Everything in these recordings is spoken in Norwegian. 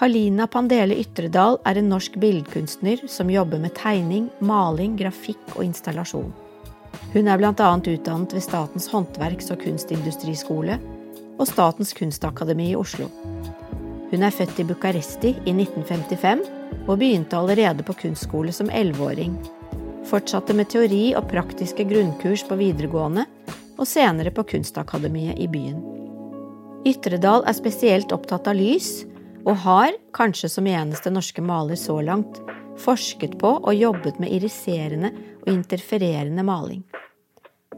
Kalina Pandele Ytredal er en norsk billedkunstner som jobber med tegning, maling, grafikk og installasjon. Hun er bl.a. utdannet ved Statens håndverks- og kunstindustriskole og Statens kunstakademi i Oslo. Hun er født i Bucuresti i 1955 og begynte allerede på kunstskole som elleveåring. Fortsatte med teori og praktiske grunnkurs på videregående og senere på Kunstakademiet i byen. Ytredal er spesielt opptatt av lys, og har, kanskje som eneste norske maler så langt, forsket på og jobbet med iriserende og interfererende maling.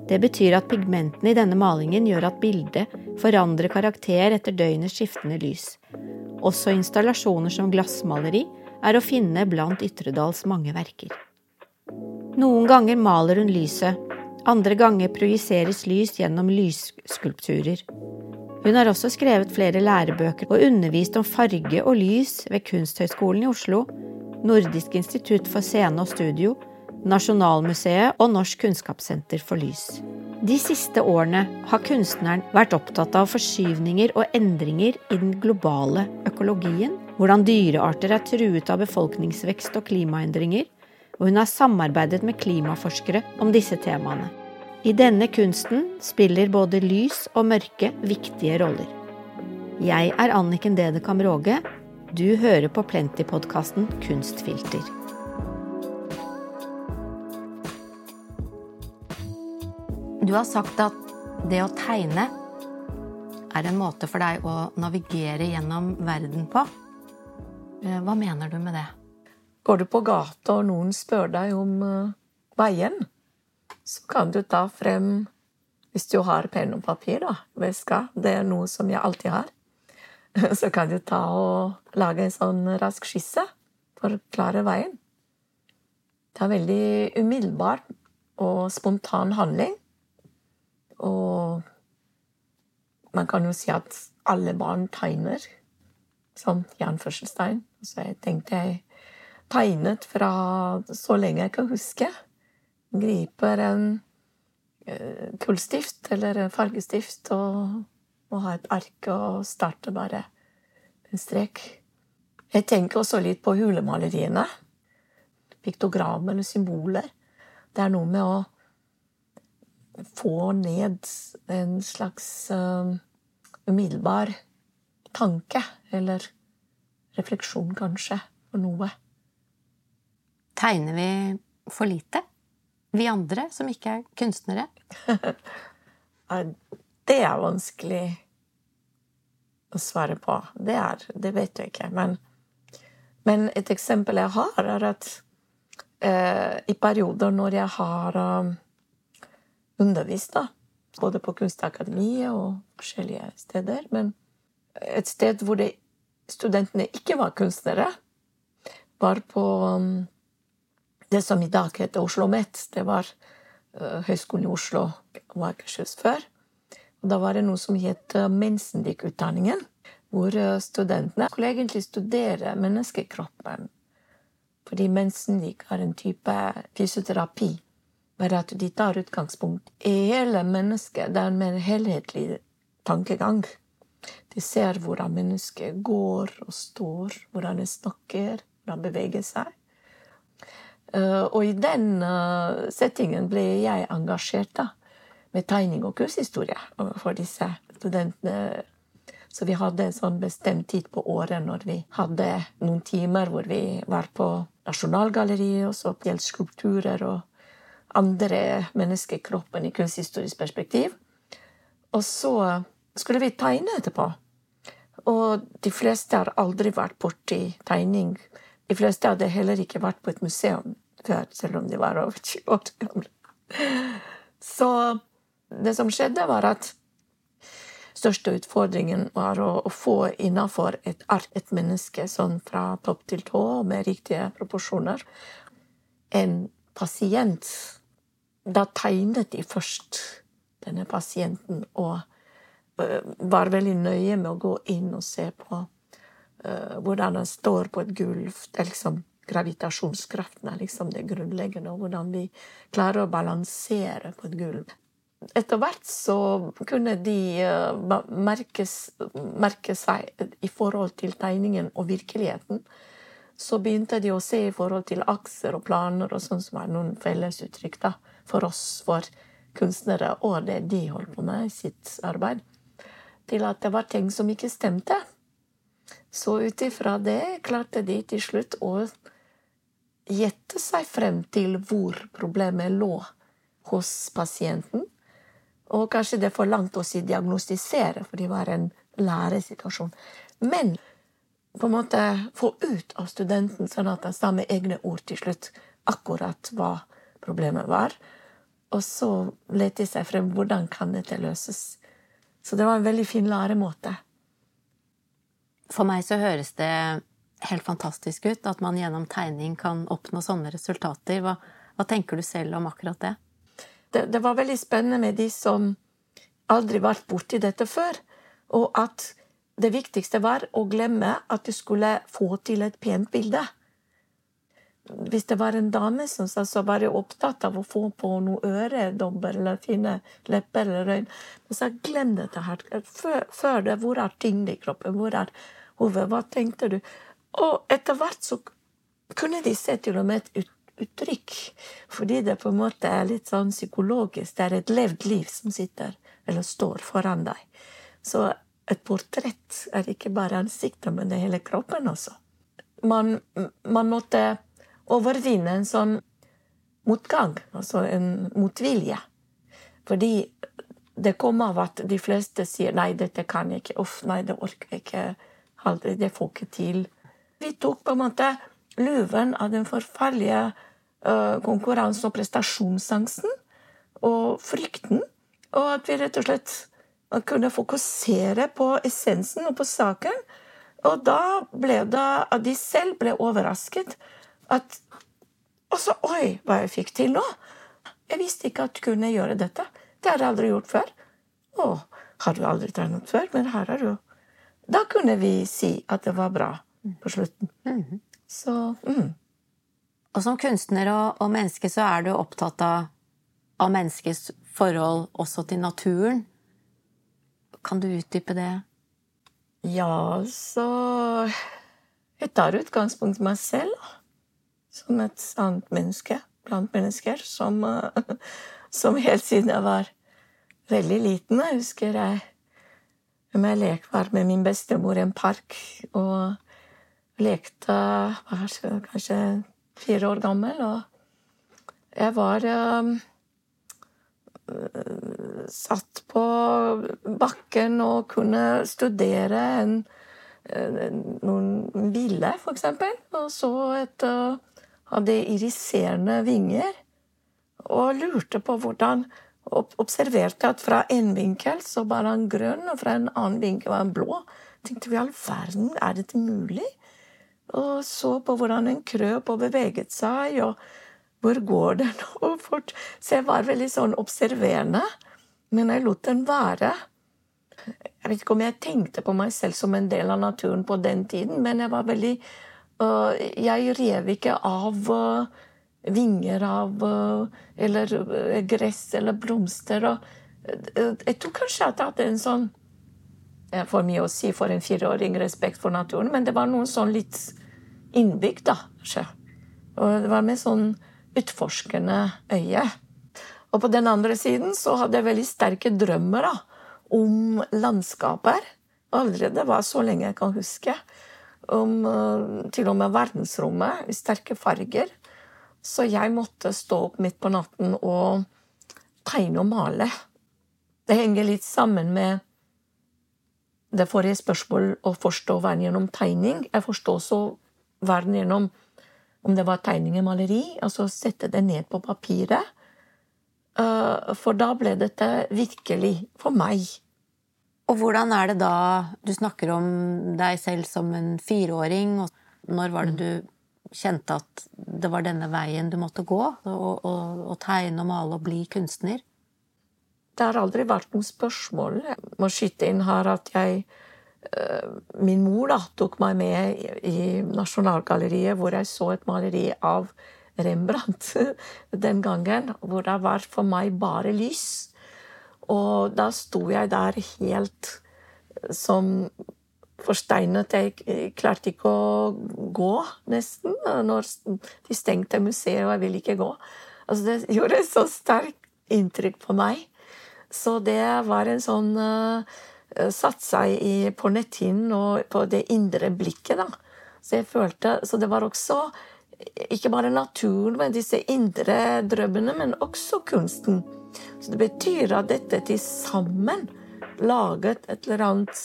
Det betyr at pigmentene i denne malingen gjør at bildet forandrer karakter etter døgnets skiftende lys. Også installasjoner som glassmaleri er å finne blant Ytredals mange verker. Noen ganger maler hun lyset, andre ganger projiseres lys gjennom lysskulpturer. Hun har også skrevet flere lærebøker og undervist om farge og lys ved Kunsthøgskolen i Oslo, Nordisk institutt for scene og studio, Nasjonalmuseet og Norsk kunnskapssenter for lys. De siste årene har kunstneren vært opptatt av forskyvninger og endringer i den globale økologien, hvordan dyrearter er truet av befolkningsvekst og klimaendringer, og hun har samarbeidet med klimaforskere om disse temaene. I denne kunsten spiller både lys og mørke viktige roller. Jeg er Anniken Dedekam Råge. Du hører på Plenty-podkasten Kunstfilter. Du har sagt at det å tegne er en måte for deg å navigere gjennom verden på. Eh, hva mener du med det? Går du på gata og noen spør deg om uh, veien, så kan du ta frem Hvis du har penn og papir, da, veska, det er noe som jeg alltid har, så kan du ta og lage en sånn rask skisse for klare veien. Det er veldig umiddelbar og spontan handling. Og man kan jo si at alle barn tegner, sånn i anførselstegn. Så jeg tenkte jeg tegnet fra så lenge jeg kan huske griper en eh, kullstift eller en fargestift og, og har et ark og starter bare en strek. Jeg tenker også litt på hulemaleriene. Piktogram eller symboler. Det er noe med å få ned en slags uh, umiddelbar tanke, eller refleksjon, kanskje, for noe. Tegner vi for lite? Vi andre som ikke er kunstnere? det er vanskelig å svare på. Det, er, det vet jeg ikke. Men, men, et eksempel jeg har, er at eh, i perioder når jeg har um, undervist, da, både på Kunstakademiet og forskjellige steder, men et sted hvor det, studentene ikke var kunstnere, var på um, det som i dag heter Oslo OsloMet. Det var uh, Høgskolen i Oslo og Akershus før. Og da var det noe som het uh, Mensendik-utdanningen, hvor uh, studentene skulle egentlig studere menneskekroppen. Fordi Mensendik er en type fysioterapi. Bare at de tar utgangspunkt i hele mennesket. Det er en helhetlig tankegang. De ser hvordan mennesket går og står, hvordan det snakker, hvordan det beveger seg. Eh, og i den eh, settingen ble jeg engasjert da, med tegning og kurshistorie for disse studentene. Så vi hadde en sånn bestemt tid på året når vi hadde noen timer hvor vi var på Nasjonalgalleriet og så gjaldt skulpturer og andre menneskekroppen i kunsthistorisk perspektiv. Og så skulle vi tegne etterpå. Og de fleste har aldri vært borti tegning. De fleste hadde heller ikke vært på et museum før, selv om de var over 20 år gamle. Så det som skjedde, var at største utfordringen var å, å få innafor et ark et menneske sånn fra topp til tå med riktige proporsjoner. En pasient Da tegnet de først denne pasienten og uh, var veldig nøye med å gå inn og se på uh, hvordan han står på et gulv. Liksom gravitasjonskraften er liksom det grunnleggende, og hvordan vi klarer å balansere på et gulv. etter hvert så kunne de uh, merkes, merke seg i forhold til tegningen og virkeligheten. Så begynte de å se i forhold til akser og planer og sånn som er noen fellesuttrykk da, for oss, for kunstnere, og det de holdt på med i sitt arbeid, til at det var ting som ikke stemte. Så ut ifra det klarte de til slutt å gjette seg frem til hvor problemet lå hos pasienten. Og kanskje det er for langt å si diagnostisere, for det var en læresituasjon. Men på en måte få ut av studenten, sånn at han sa med egne ord til slutt akkurat hva problemet var. Og så lette de seg frem hvordan kan dette løses. Så det var en veldig fin læremåte. For meg så høres det helt fantastisk ut at man gjennom tegning kan oppnå sånne resultater. Hva, hva tenker du selv om akkurat det? det? det? var veldig spennende med de som aldri vært borti dette før. Og at det viktigste var å glemme at du skulle få til et pent bilde. Hvis det var en dame som sa så var jeg opptatt av å få på noe øredobber eller fine lepper eller øyne. Men så glem dette her. Før, før det, hvor er tyngde i kroppen? Hvor er hodet? Hva tenkte du? Og etter hvert så kunne de se til og med et uttrykk. Fordi det på en måte er litt sånn psykologisk. Det er et levd liv som sitter eller står foran deg. Så et portrett er ikke bare ansiktet, men det er hele kroppen også. Man, man måtte overvinne en sånn motgang, altså en motvilje. Fordi det kommer av at de fleste sier 'nei, dette kan jeg ikke', 'uff, nei, det orker jeg ikke', det får ikke til'. Vi tok på en måte luven av den forferdelige uh, og prestasjonsangsten og frykten, og at vi rett og slett kunne fokusere på essensen og på saken. Og da ble det at de selv ble overrasket at Og så Oi, hva jeg fikk til nå! Jeg visste ikke at du kunne gjøre dette. Det har jeg aldri gjort før. Å, har du aldri trent før? Men her er du. Da kunne vi si at det var bra på slutten. Mm. Så mm. Og som kunstner og, og, menneske så er du opptatt av, av menneskets forhold også til naturen. Kan du utdype det? Ja, så Jeg tar utgangspunkt i meg selv som et annet menneske blant mennesker som, som helt siden jeg var veldig liten. Jeg husker jeg jeg lek, var med min bestemor i en park og lekte kanskje fire år gammel. Og jeg var um, satt på bakken og kunne studere en, noen ville, for eksempel. Og så et hadde iriserende vinger, og lurte på hvordan Observerte at fra en vinkel så var han grønn, og fra en annen vinkel var han blå. Tenkte vi all verden, er dette mulig? Og så på hvordan en krøp og beveget seg, og hvor går den? Og fort. Så jeg var veldig sånn observerende. Men jeg lot den være. Jeg vet ikke om jeg tenkte på meg selv som en del av naturen på den tiden, men jeg var veldig jeg rev ikke av uh, vinger av uh, Eller gress eller blomster. jeg tror kanskje at jeg hadde en sånn For mye å si for en fireåring respekt for naturen, men det var noe sånn litt innbygd, da, kanskje. Og det var med sånn utforskende øye. Og på den andre siden så hadde jeg veldig sterke drømmer da, om landskaper. Allerede var så lenge jeg kan huske om eh, til og med verdensrommet i sterke farger. Så jeg måtte stå opp midt på natten og tegne og male. Det henger litt sammen med det forrige spørsmål å forstå verden gjennom tegning. Jeg forstår også verden gjennom om det var tegning eller maleri, og så sette det ned på papiret. Eh, for da ble dette virkelig for meg og hvordan er det da Du snakker om deg selv som en fireåring. og Når var det du kjente at det var denne veien du måtte gå? Å tegne og male og bli kunstner? Det har aldri vært noe spørsmål. Jeg må skyte inn her at jeg Min mor da, tok meg med i Nasjonalgalleriet, hvor jeg så et maleri av Rembrandt den gangen. Hvor det var for meg bare lys. Og da sto jeg der helt som forsteinet. Jeg klarte ikke å gå, nesten, når de stengte museet, og jeg ville ikke gå. Altså, det gjorde et så sterkt inntrykk på meg. Så det var en sånn uh, Satt seg i, på netthinnen og på det indre blikket, da. Så jeg følte Så det var også ikke bare naturen med disse indre drømmene, men også kunsten. Så det betyr at dette til sammen laget et eller annet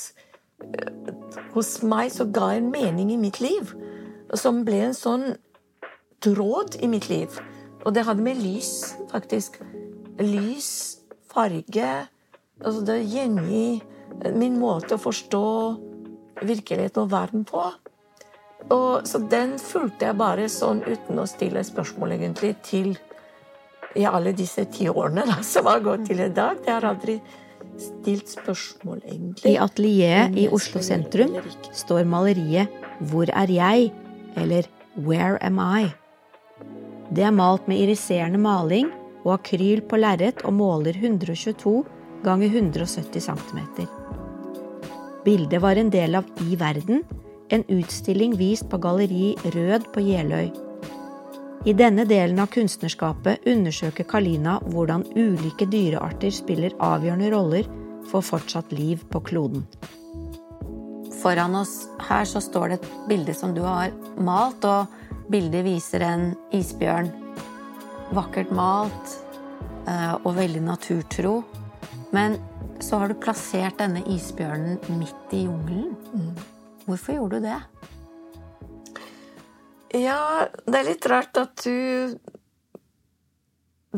hos meg så ga en mening i mitt liv. Som ble en sånn tråd i mitt liv. Og det hadde med lys, faktisk. Lys, farge Altså det gjengi min måte å forstå virkeligheten og verden på. Og, så den fulgte jeg bare sånn uten å stille spørsmål, egentlig, til i alle disse ti årene da, som har gått til i dag. Jeg har aldri stilt spørsmål, egentlig. I atelieret i Oslo sentrum står maleriet 'Hvor er jeg?' eller 'Where am I?'. Det er malt med iriserende maling og akryl på lerret og måler 122 ganger 170 cm. Bildet var en del av I verden, en utstilling vist på Galleri Rød på Jeløy. I denne delen av kunstnerskapet undersøker Kalina hvordan ulike dyrearter spiller avgjørende roller for fortsatt liv på kloden. Foran oss her så står det et bilde som du har malt, og bildet viser en isbjørn. Vakkert malt eh, og veldig naturtro. Men så har du plassert denne isbjørnen midt i jungelen. Hvorfor gjorde du det? Ja, det er litt rart at du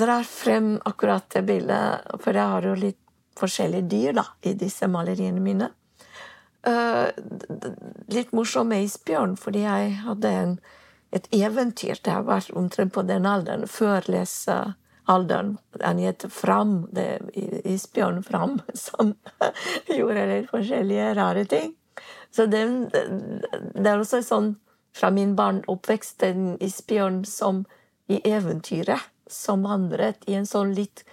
drar frem akkurat det bildet, for jeg har jo litt forskjellige dyr da, i disse maleriene mine. Uh, litt morsom med isbjørn, fordi jeg hadde en, et eventyr da jeg var omtrent på den alderen, før lesealderen. Den het Fram, det isbjørn Fram, som gjorde litt forskjellige rare ting. Så det, det er også sånn fra min barneoppvekst en isbjørn som i eventyret, som vandret i en sånn litt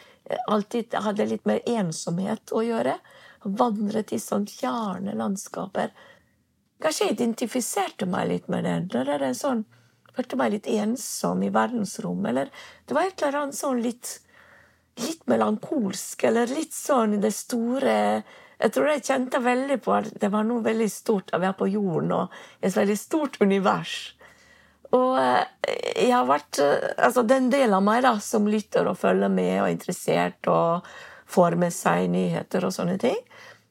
Alltid hadde litt mer ensomhet å gjøre. Vandret i sånn fjerne landskaper. Kanskje jeg identifiserte meg litt med den. Det er en sånn, Følte meg litt ensom i verdensrommet. Eller det var et eller annet sånn litt, litt melankolsk, eller litt sånn det store jeg tror jeg kjente veldig på at det var noe veldig stort å være på jorden og et veldig stort univers. Og eh, jeg har vært eh, Altså den delen av meg da, som lytter og følger med og er interessert og får med seg nyheter og sånne ting,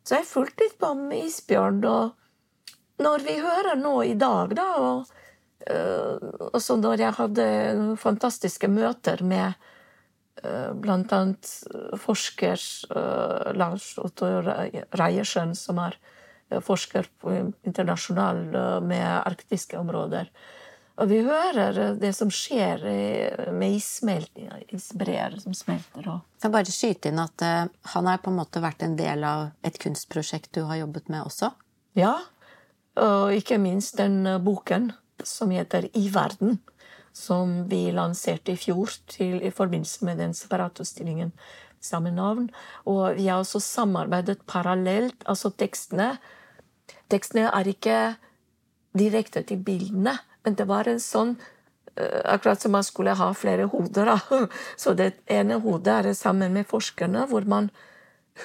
så jeg fulgte litt på med isbjørn. Og når vi hører nå i dag, da, og også når jeg hadde fantastiske møter med bl.a. blant annet eh, forsker eh, Lars Otto Reiersen, som er forsker på internasjonal med arktiske områder. Og vi hører det som skjer med isbreer som smelter. Jeg bare skyte inn at han har på en måte vært en del av et kunstprosjekt du har jobbet med også? Ja, og ikke minst den boken som heter I verden som vi lanserte i fjor til, i forbindelse med den separatutstillingen samme navn. Og vi har også samarbeidet parallelt. Altså tekstene Tekstene er ikke direkte til bildene, men det var en sånn eh, Akkurat som man skulle ha flere hoder. Da. Så det ene hodet er sammen med forskerne, hvor man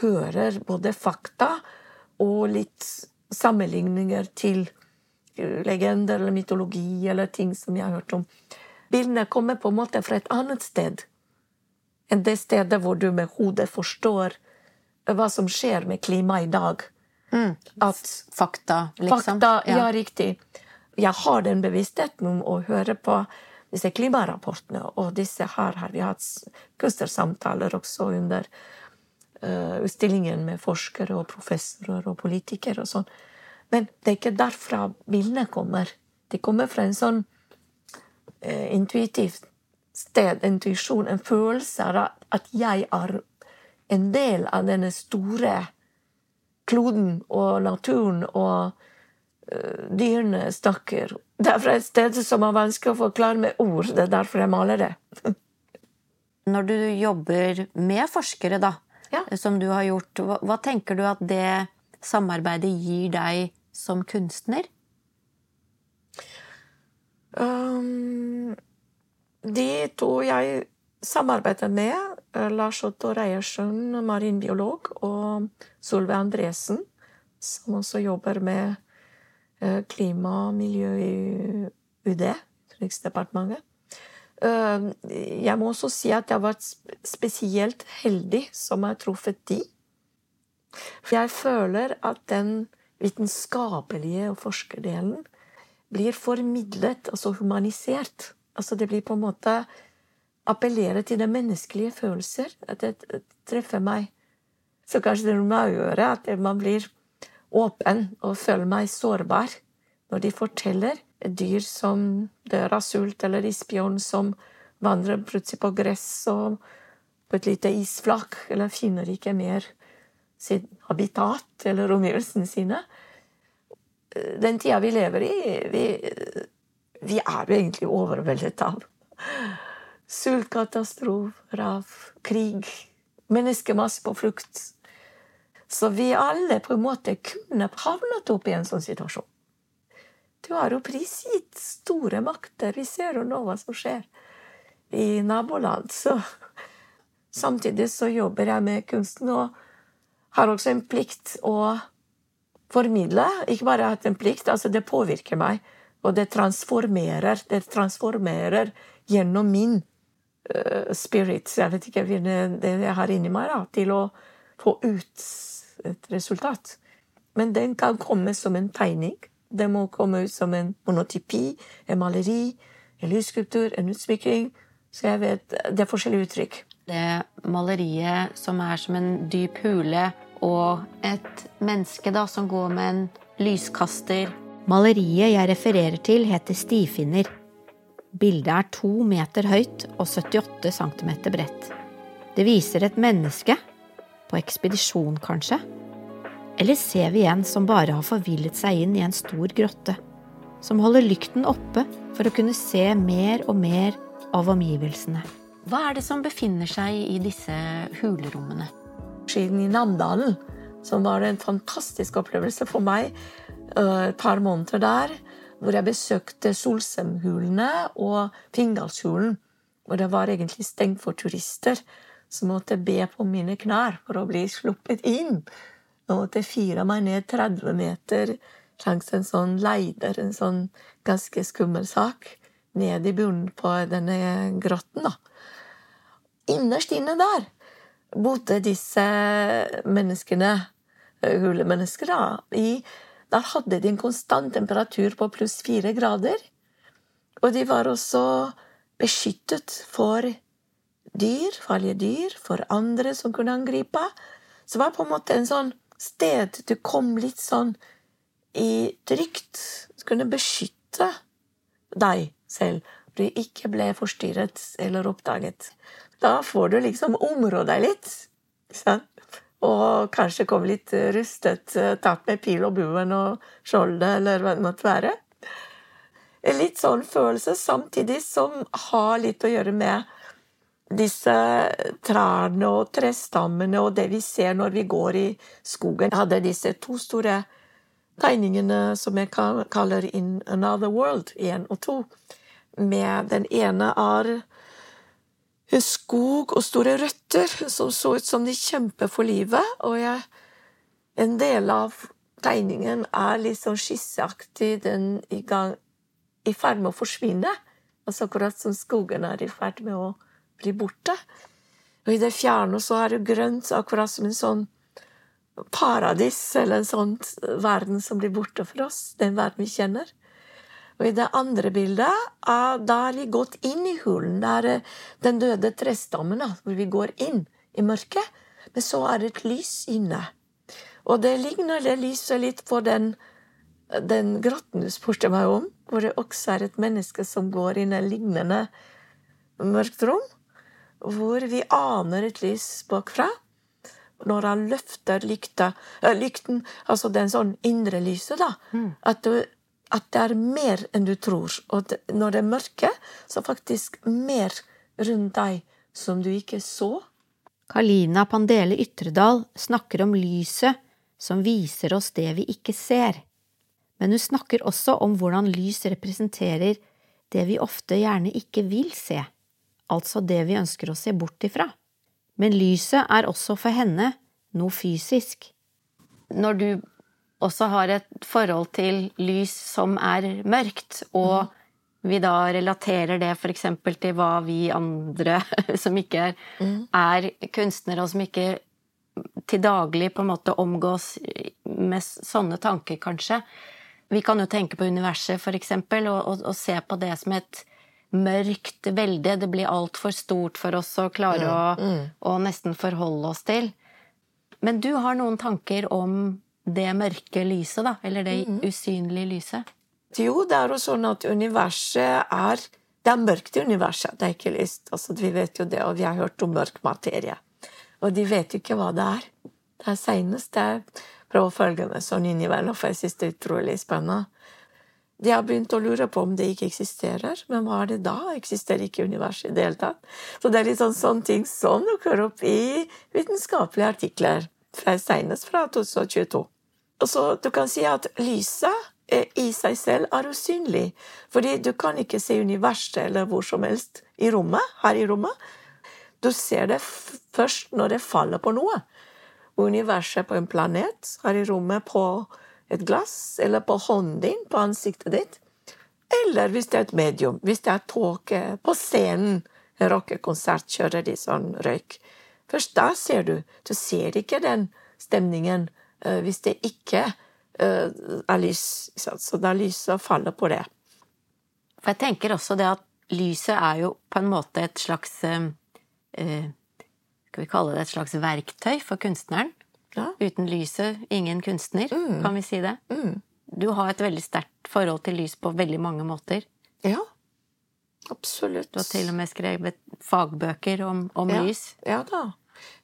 hører både fakta og litt sammenligninger til legender eller mytologi eller ting som jeg har hørt om. Bildene kommer på en måte fra et annet sted enn det stedet hvor du med hodet forstår hva som skjer med klimaet i dag. Mm. At, fakta, liksom. Fakta, ja. ja, riktig. Jeg har den bevisstheten om å høre på disse klimarapportene, og disse her har vi hatt kunstnersamtaler også under uh, utstillingen med forskere og professorer og politikere og sånn. Men det er ikke derfra bildene kommer. De kommer fra en sånn eh, intuitivt sted, intuisjon, en følelse av at jeg er en del av denne store kloden og naturen og uh, dyrene snakker. Det er fra et sted som er vanskelig å forklare med ord. Det er derfor jeg maler det. Når du jobber med forskere, da, Ja. som du har gjort. Hva, hva tenker du at det samarbeidet gir deg som kunstner? Um, de to jeg samarbeider med, eh, Lars Otto Reiersen, marinbiolog, og Solveig Andresen, som også jobber med eh, klima og miljø i UD, Utenriksdepartementet. Eh, Jeg må også si at jeg har vært spesielt heldig som har truffet de. For jeg føler at den vitenskapelige og forskerdelen blir formidlet, altså humanisert. Altså det blir på en måte appellere til de menneskelige følelser. At det treffer meg. Så kanskje det må gjøre at man blir åpen og føler meg sårbar når de forteller et dyr som dør av sult, eller isbjørn som vandrer plutselig på gress og på et lite isflak, eller finner ikke mer sitt habitat eller omgivelsene sine. Den tida vi lever i, vi, vi er jo egentlig overveldet av sultkatastrofer, av krig, menneskemasse på flukt. Så vi alle på en måte kunne havnet opp i en sånn situasjon. Du har jo prisgitt store makter. Vi ser jo nå hva som skjer i naboland. Så samtidig så jobber jeg med kunsten og har også en plikt å formidle. Ikke bare hatt en plikt, altså det påvirker meg. Og det transformerer. Det transformerer gjennom min uh, spirit. Jeg vet ikke det, det jeg har inni meg, da, til å få ut et resultat. Men den kan komme som en tegning. Den må komme ut som en monotypi, en maleri, en lysskulptur, en utsmykking. Så jeg vet Det er forskjellige uttrykk. Det maleriet som er som en dyp hule, og et menneske da som går med en lyskaster. Maleriet jeg refererer til, heter Stifinner. Bildet er to meter høyt og 78 centimeter bredt. Det viser et menneske, på ekspedisjon kanskje? Eller ser vi en som bare har forvillet seg inn i en stor grotte, som holder lykten oppe for å kunne se mer og mer av omgivelsene? Hva er det som befinner seg i disse hulerommene? Siden i Namdalen, som var en fantastisk opplevelse for meg. eh, Et par måneder der, hvor jeg besøkte Solsemhulene og Fingallshulen. Hvor det var egentlig stengt for turister, som måtte be på mine knær for å bli sluppet inn. Jeg måtte fire meg ned 30 meter langs en sånn leider, en sånn ganske skummel sak, ned i bunnen på denne grotten. da. Innerst inne der bodde disse menneskene, hulemennesker, da, i Der hadde de en konstant temperatur på pluss fire grader. Og de var også beskyttet for dyr, farlige dyr, for andre som kunne angripe. Så det var på en måte en sånn sted du kom litt sånn i trygt. Du kunne beskytte deg selv. Du ikke ble forstyrret eller oppdaget. Da får du liksom områ deg litt. Sant? Og kanskje komme litt rustet, tatt med pil og buen og skjoldet, eller hva det måtte være. En litt sånn følelse, samtidig som har litt å gjøre med disse trærne og trestammene og det vi ser når vi går i skogen. Jeg hadde disse to store tegningene som jeg kaller In Another World, én og to. Med den ene er skog og store røtter som så ut som de kjemper for livet. Og jeg, en del av tegningen er litt sånn skisseaktig. Den i, gang, i ferd med å forsvinne. Altså akkurat som skogen er i ferd med å bli borte. Og i det fjerne så er det grønt, akkurat som en sånn paradis, eller en sånn verden som blir borte for oss. Den verden vi kjenner. Og i det andre bildet, da har vi gått inn i hulen. Det er den døde trestammen, hvor vi går inn i mørket. Men så er det et lys inne. Og det ligner det lyset litt på den, den grotten du spurte meg om, hvor det også er et menneske som går inn i et lignende mørkt rom. Hvor vi aner et lys bakfra. Når han løfter lykta, lykten, altså den sånn indre lyset, da, mm. at du at det er mer enn du tror. Og når det er mørke, så faktisk mer rundt deg som du ikke så. Kalina Pandele Ytredal snakker om lyset som viser oss det vi ikke ser, men hun snakker også om hvordan lys representerer det vi ofte gjerne ikke vil se, altså det vi ønsker å se bort ifra. Men lyset er også for henne noe fysisk. Når du også har et forhold til lys som er mørkt, og mm. vi da relaterer det f.eks. til hva vi andre som ikke er, mm. er kunstnere, og som ikke til daglig på en måte omgås med sånne tanker, kanskje. Vi kan jo tenke på universet, eksempel, og, og, og se på det som et mørkt velde. Det blir altfor stort for oss å klare mm, å, å, nesten forholde oss til. Men du har noen tanker om det mørke lyset, da? Eller det mm. usynlige lyset? Jo, det er jo sånn at universet er Det er mørkt i universet, det er ikke lyst. Altså, vi vet jo det, og vi har hørt om mørk materie. Og de vet jo ikke hva det er. Det er seinest jeg prøver å følge med sånn innimellom, for jeg syns det er utrolig spennende. De har begynt å lure på om det ikke eksisterer, men hva er det da? Eksisterer ikke universet i det hele tatt? Så det er litt sånn sånne ting som dukker opp i vitenskapelige artikler, senest fra 2022. Og så du kan si at lyset i seg selv er usynlig, fordi du kan ikke se universet eller hvor som helst i rommet, her i rommet. Du ser det først når det faller på noe. Universet på en planet, her i rommet på et glass, eller på hånden din, på ansiktet ditt. Eller hvis det er et medium, hvis det er tåke på scenen, en rockekonsert, kjører de sånn røyk. Først da ser du. Du ser ikke den stemningen uh, hvis det ikke uh, er lys. Så da lyset faller på det. For jeg tenker også det at lyset er jo på en måte et slags uh, Skal vi kalle det et slags verktøy for kunstneren? Ja. Uten lyset, ingen kunstner, mm. kan vi si det? Mm. Du har et veldig sterkt forhold til lys på veldig mange måter. Ja, absolutt. Du har til og med skrevet fagbøker om, om ja. lys. Ja da.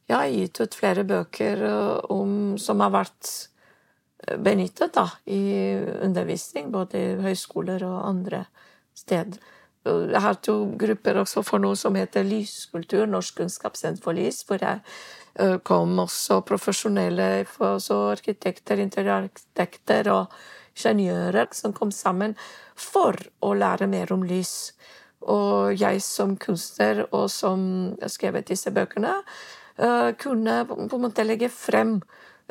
Jeg har gitt ut flere bøker eh, om, som har vært eh, benyttet da, i undervisning, både i høyskoler og andre steder. Jeg har to grupper også for noe som heter Lyskultur, Norsk kunnskapssenter for lys, hvor jeg Eh, kom også profesjonelle så arkitekter, interiørarkitekter og ingeniører som kom sammen for å lære mer om lys. Og jeg som kunstner, og som skrevet disse bøkene, kunne på en måte legge frem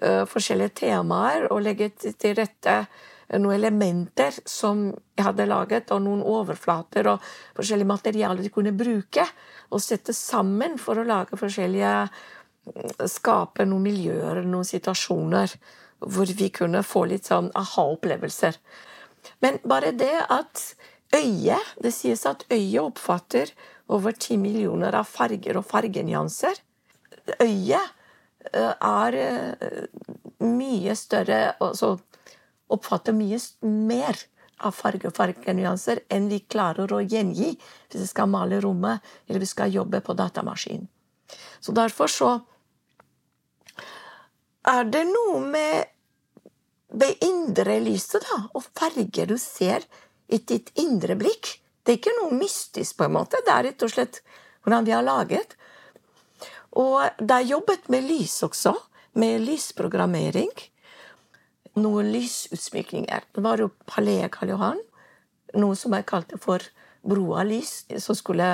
eh, forskjellige temaer og legge til rette noen elementer som jeg hadde laget, og noen overflater og forskjellige materialer de kunne bruke, og sette sammen for å lage forskjellige skape noen miljøer, noen situasjoner, hvor vi kunne få litt sånn aha-opplevelser. Men bare det at øyet Det sies at øyet oppfatter over ti millioner av farger og fargenyanser. Øyet eh, er eh, mye større Altså oppfatter mye mer av farge og fargenyanser enn vi klarer å gjengi hvis vi skal male rommet eller vi skal jobbe på datamaskin. Så derfor så er det noe med det indre lyset, da, og farger du ser i ditt indre blikk. Det er ikke noe mystisk, på en måte. Det er rett og slett hvordan vi har laget. Og de jobbet med lys også, med lysprogrammering. Noen lysutsmykninger. Det var jo Palais Karl Johan, noe som jeg kalte for broa lys, som skulle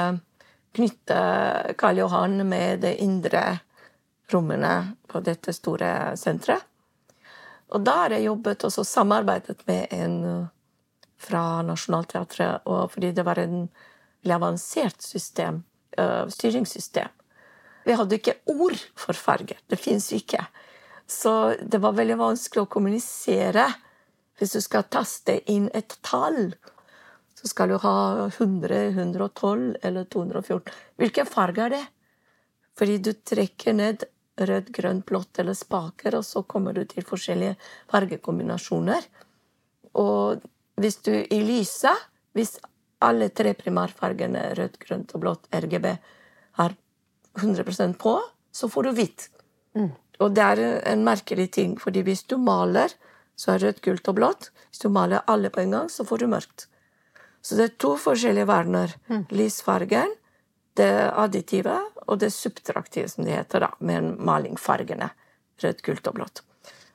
knytte Karl Johan med det indre rommene på dette store senteret. Og da har jeg jobbet og samarbeidet med en fra Nationaltheatret, fordi det var en avansert system, uh, styringssystem. Vi hadde ikke ord for farger. Det fins ikke. Så det var veldig vanskelig å kommunisere. Hvis du skal taste inn et tall, så skal du ha 100, 112 eller 214. Hvilken farge er det? Fordi du trekker ned rød, grønt, blått eller spaker, og så kommer du til forskjellige fargekombinasjoner. Og hvis du i lyset, hvis alle tre primærfargene rødt, grønt og blått RGB har 100% på, så får du hvitt. Mm. Og det er en merkelig ting, fordi hvis du maler, så er rødt, gult og blått. Hvis du maler alle på en gang, så får du mørkt. Så det er to forskjellige verdener. Mm. Lysfargen det additive og det subtraktive, som det heter, da, med malingfargene. Rødt, gult og blått.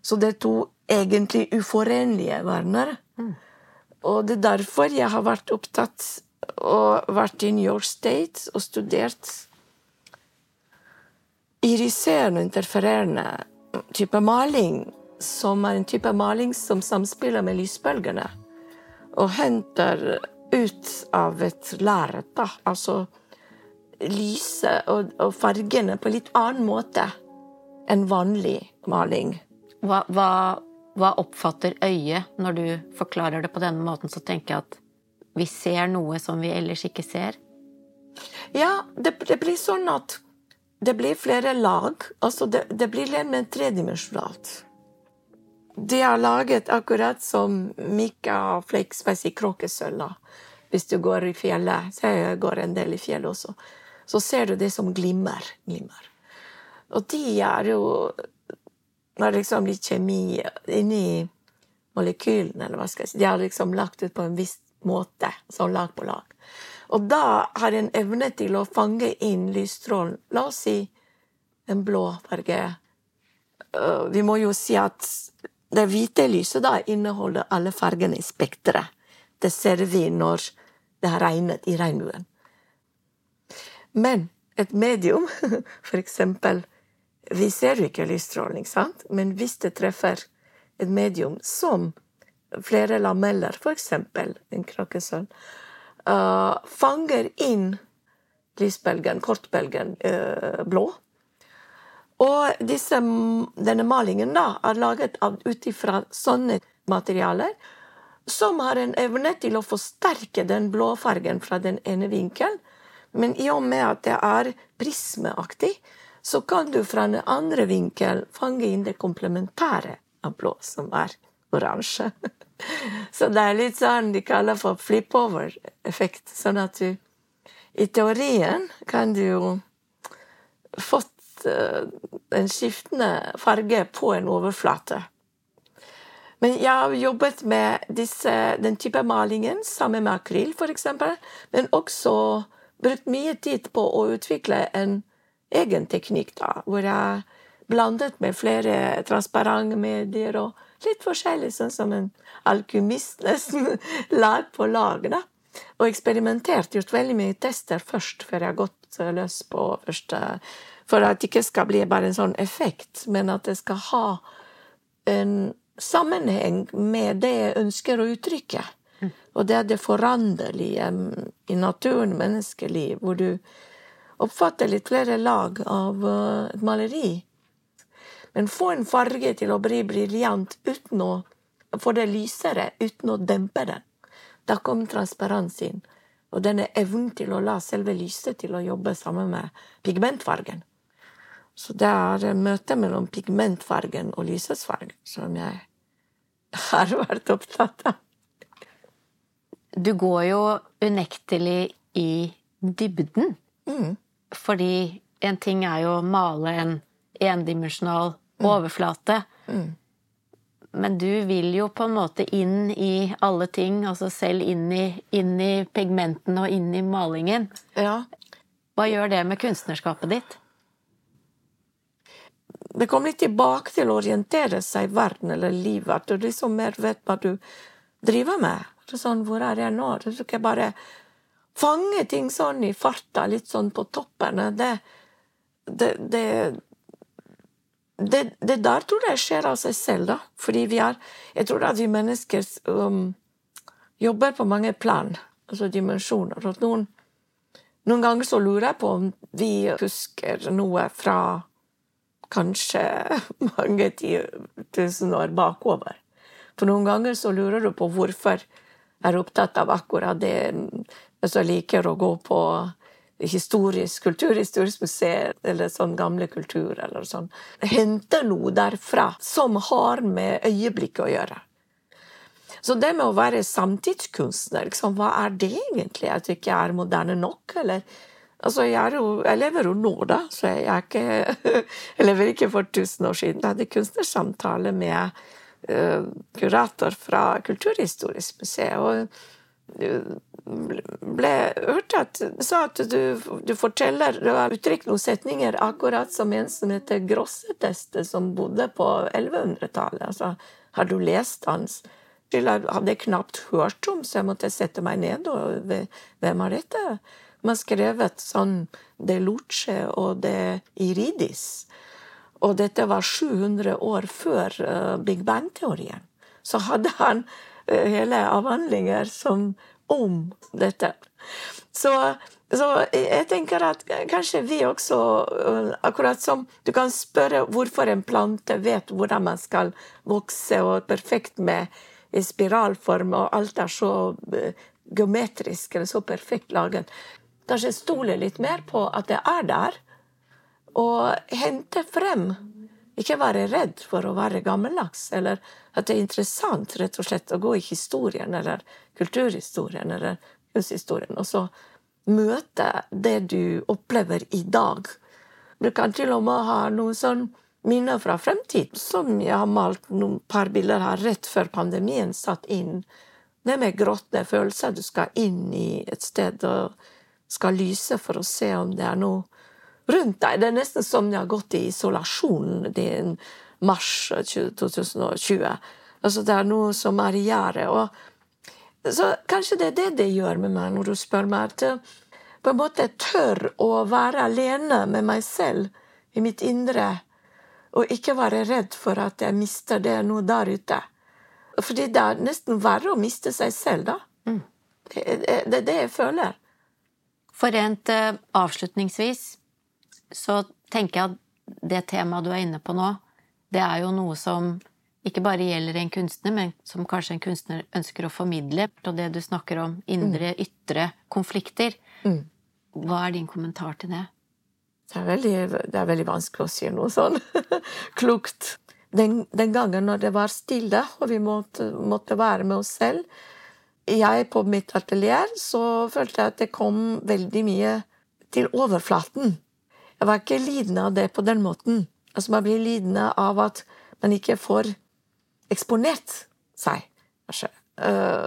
Så det er to egentlig uforenlige verdener. Mm. Og det er derfor jeg har vært opptatt og vært i New York State og studert iriserende og interfererende type maling, som er en type maling som samspiller med lysbølgene, og henter ut av et lerret. Altså lyset og, og, fargene på litt annen måte enn vanlig maling. Hva, hva, hva, oppfatter øyet når du forklarer det på denne måten? Så tenker jeg at vi ser noe som vi ellers ikke ser. Ja, det, det blir sånn at det blir flere lag. Altså, det, det blir litt mer tredimensjonalt. De har laget akkurat som Mika Fleksbergs i Kråkesølva. Hvis du går i fjellet, så jeg går en del i fjellet også, så ser du det som glimmer. glimmer. Og de er jo er liksom litt kjemi inni molekylene, eller hva skal jeg si. De har liksom lagt ut på en viss måte, sånn lag på lag. Og da har en evne til å fange inn lysstrålen. La oss si en blå farge. Øh, vi må jo si at det hvite lyset da inneholder alle fargene i spekteret. Det ser vi når det har regnet i regnbuen. Men et medium, for eksempel Vi ser jo ikke lysstrålen, ikke sant? Men hvis det treffer et medium som flere lameller, for eksempel en kråkesølv, uh, fanger inn lysbølgen, kortbølgen, uh, blå. Og disse, denne malingen da, er laget ut ifra sånne materialer som har en evne til å forsterke den blå fargen fra den ene vinkelen. Men i og med at det er prismeaktig, så kan du fra den andre vinkelen fange inn det komplementære av blå, som er oransje. Så det er litt sånn de kaller for flip-over-effekt. Sånn at du I teorien kan du jo fått uh, en skiftende farge på en overflate. Men jeg har jobbet med disse, den type malingen sammen med akryl, f.eks., men også brukt mye tid på å utvikle en egen teknikk, da, hvor jeg blandet med flere transparente medier og litt forskjellig, sånn som en alkymist, nesten. Lag på lag, da. Og eksperimentert. Gjort veldig mye tester først, før jeg har gått løs på første For at det ikke skal bli bare en sånn effekt, men at det skal ha en sammenheng med det jeg ønsker å uttrykke. Og det er det foranderlige i naturen, menneskeliv, hvor du oppfatter litt flere lag av eh, et maleri men få en farge til å bli briljant uten å få det lysere, uten å dempe den. Da kom transparens inn. Og denne evnen til å la selve lyset til å jobbe sammen med pigmentfargen. Så det er møtet mellom pigmentfargen og lysets farge som jeg har vært opptatt av. Du går jo unektelig i dybden. Mm. Fordi en ting er jo å male en endimensjonal. Overflate. Mm. Men du vil jo på en måte inn i alle ting, altså selv inn i, inn i pigmentene og inn i malingen. Ja. Hva gjør det med kunstnerskapet ditt? Det kommer litt tilbake til å orientere seg i verden eller livet. At du liksom mer vet hva du driver med. Sånn, hvor er jeg nå? Du skal bare fange ting sånn i farta, litt sånn på toppen. Det, det, det, det, det, der tror jeg skjer av seg selv, da. Fordi vi er Jeg tror at vi mennesker um, jobber på mange plan, altså dimensjoner. At noen, noen ganger så lurer jeg på om vi husker noe fra kanskje mange tusen år bakover. For noen ganger så lurer du på hvorfor jeg er opptatt av akkurat det. Jeg liker å gå på historisk, kulturhistorisk museum eller sånn gamle kultur eller sånn. Henter noe derfra som har med øyeblikket å gjøre. Så det med å være samtidskunstner, liksom, hva er det egentlig? At det ikke er moderne nok, eller? Altså, jeg, jo, jeg lever jo nå, da, så jeg, er ikke Jeg lever ikke for tusen år siden. Jeg hadde kunstnersamtale med uh, kurator fra Kulturhistorisk museum. og ble hørt at sa at du, du forteller Du har uttrykt noen setninger akkurat som en som heter Grosseteste, som bodde på 1100-tallet. Altså, har du lest hans Jeg hadde knapt hørt om, så jeg måtte sette meg ned og Hvem er dette? Man har skrevet sånn De Luce og De Iridis. Og dette var 700 år før uh, Big Bang-teorien. Så hadde han hele avhandlinger som om dette. Så, så, jeg tenker at kanskje vi også uh, Akkurat som du kan spørre hvorfor en plante vet hvordan man skal vokse, og perfekt med i spiralform, og alt er så geometrisk eller så perfekt laget. Kanskje stole litt mer på at det er der og hente frem. Ikke være redd for å være gammeldags, eller at det er interessant rett og slett å gå i historien, eller kulturhistorien, eller kunsthistorien, og så møte det du opplever i dag. Du kan til og med ha noen sånn minner fra fremtid, som jeg har malt noen par bilder her rett før pandemien satt inn. Det med gråtne følelser. Du skal inn i et sted og skal lyse for å se om det er noe rundt deg. Det er nesten som de har gått i isolasjon din mars 2020. Altså det er noe som er i gjerdet. Så kanskje det er det det gjør med meg når du spør meg. At jeg på en måte tør å være alene med meg selv i mitt indre. Og ikke være redd for at jeg mister det noe der ute. Fordi det er nesten verre å miste seg selv, da. Mm. Det er det jeg føler. For rent uh, avslutningsvis så tenker jeg at det temaet du er inne på nå, det er jo noe som ikke bare gjelder en kunstner, men som kanskje en kunstner ønsker å formidle. Og det du snakker om, indre, mm. ytre konflikter. Mm. Hva er din kommentar til det? Det er veldig, det er veldig vanskelig å si noe sånn klokt. Den, den, gangen når det var stille, og vi måtte, måtte være med oss selv Jeg på mitt atelier så følte jeg at det kom veldig mye til overflaten. Jeg var ikke lidende av det på den måten. Altså, man blir lidende av at man ikke får eksponert seg, kanskje. Uh,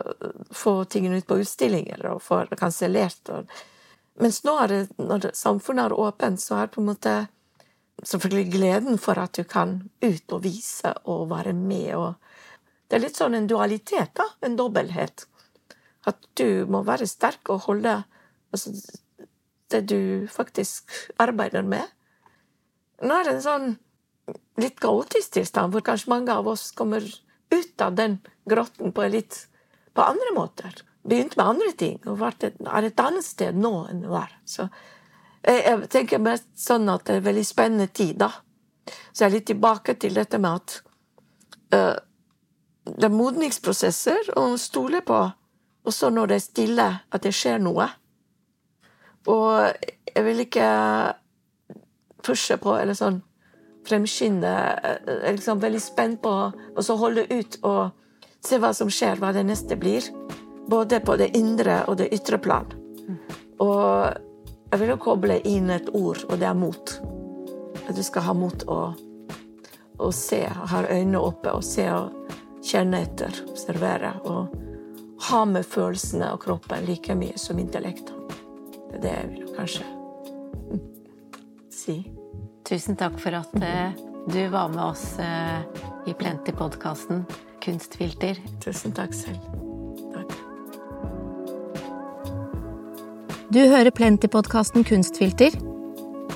få tingene ut på utstillinger og få kansellert. Mens nå det, når samfunnet er åpent, så er det på en måte selvfølgelig gleden for at du kan ut og vise og være med. Og det er litt sånn en dualitet, da. En dobbelthet. At du må være sterk og holde altså, det du faktisk arbeider med. Nå er det en sånn litt kaotisk tilstand, hvor kanskje mange av oss kommer ut av den grotten på, litt, på andre måter. Begynt med andre ting og er et annet sted nå enn det var. Så jeg, jeg tenker mest sånn at det er veldig spennende tid, da. Så jeg er litt tilbake til dette med at uh, det er modningsprosesser og stole på, også når det er stille, at det skjer noe. Og jeg vil ikke pushe på eller sånn fremskynde. Jeg er liksom veldig spent på å så holde ut og se hva som skjer, hva det neste blir. Både på det indre og det ytre plan. Og jeg vil jo koble inn et ord, og det er mot. At du skal ha mot å, å se, ha øynene oppe og se og kjenne etter, observere. Og ha med følelsene og kroppen like mye som intellektet. Det vil jeg kanskje si. Tusen takk for at eh, du var med oss eh, i Plenty-podkasten Kunstfilter. Tusen takk selv. Takk. Du hører Plenty-podkasten Kunstfilter.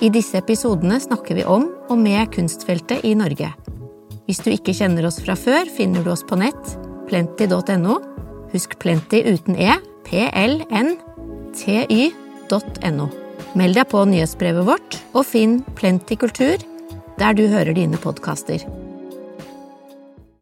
I disse episodene snakker vi om og med kunstfeltet i Norge. Hvis du ikke kjenner oss fra før, finner du oss på nett plenty.no. Husk Plenty uten e. P-l-n-t-y kultur.no. Meld deg på nyhetsbrevet vårt, og finn Plenty kultur der du hører dine podkaster.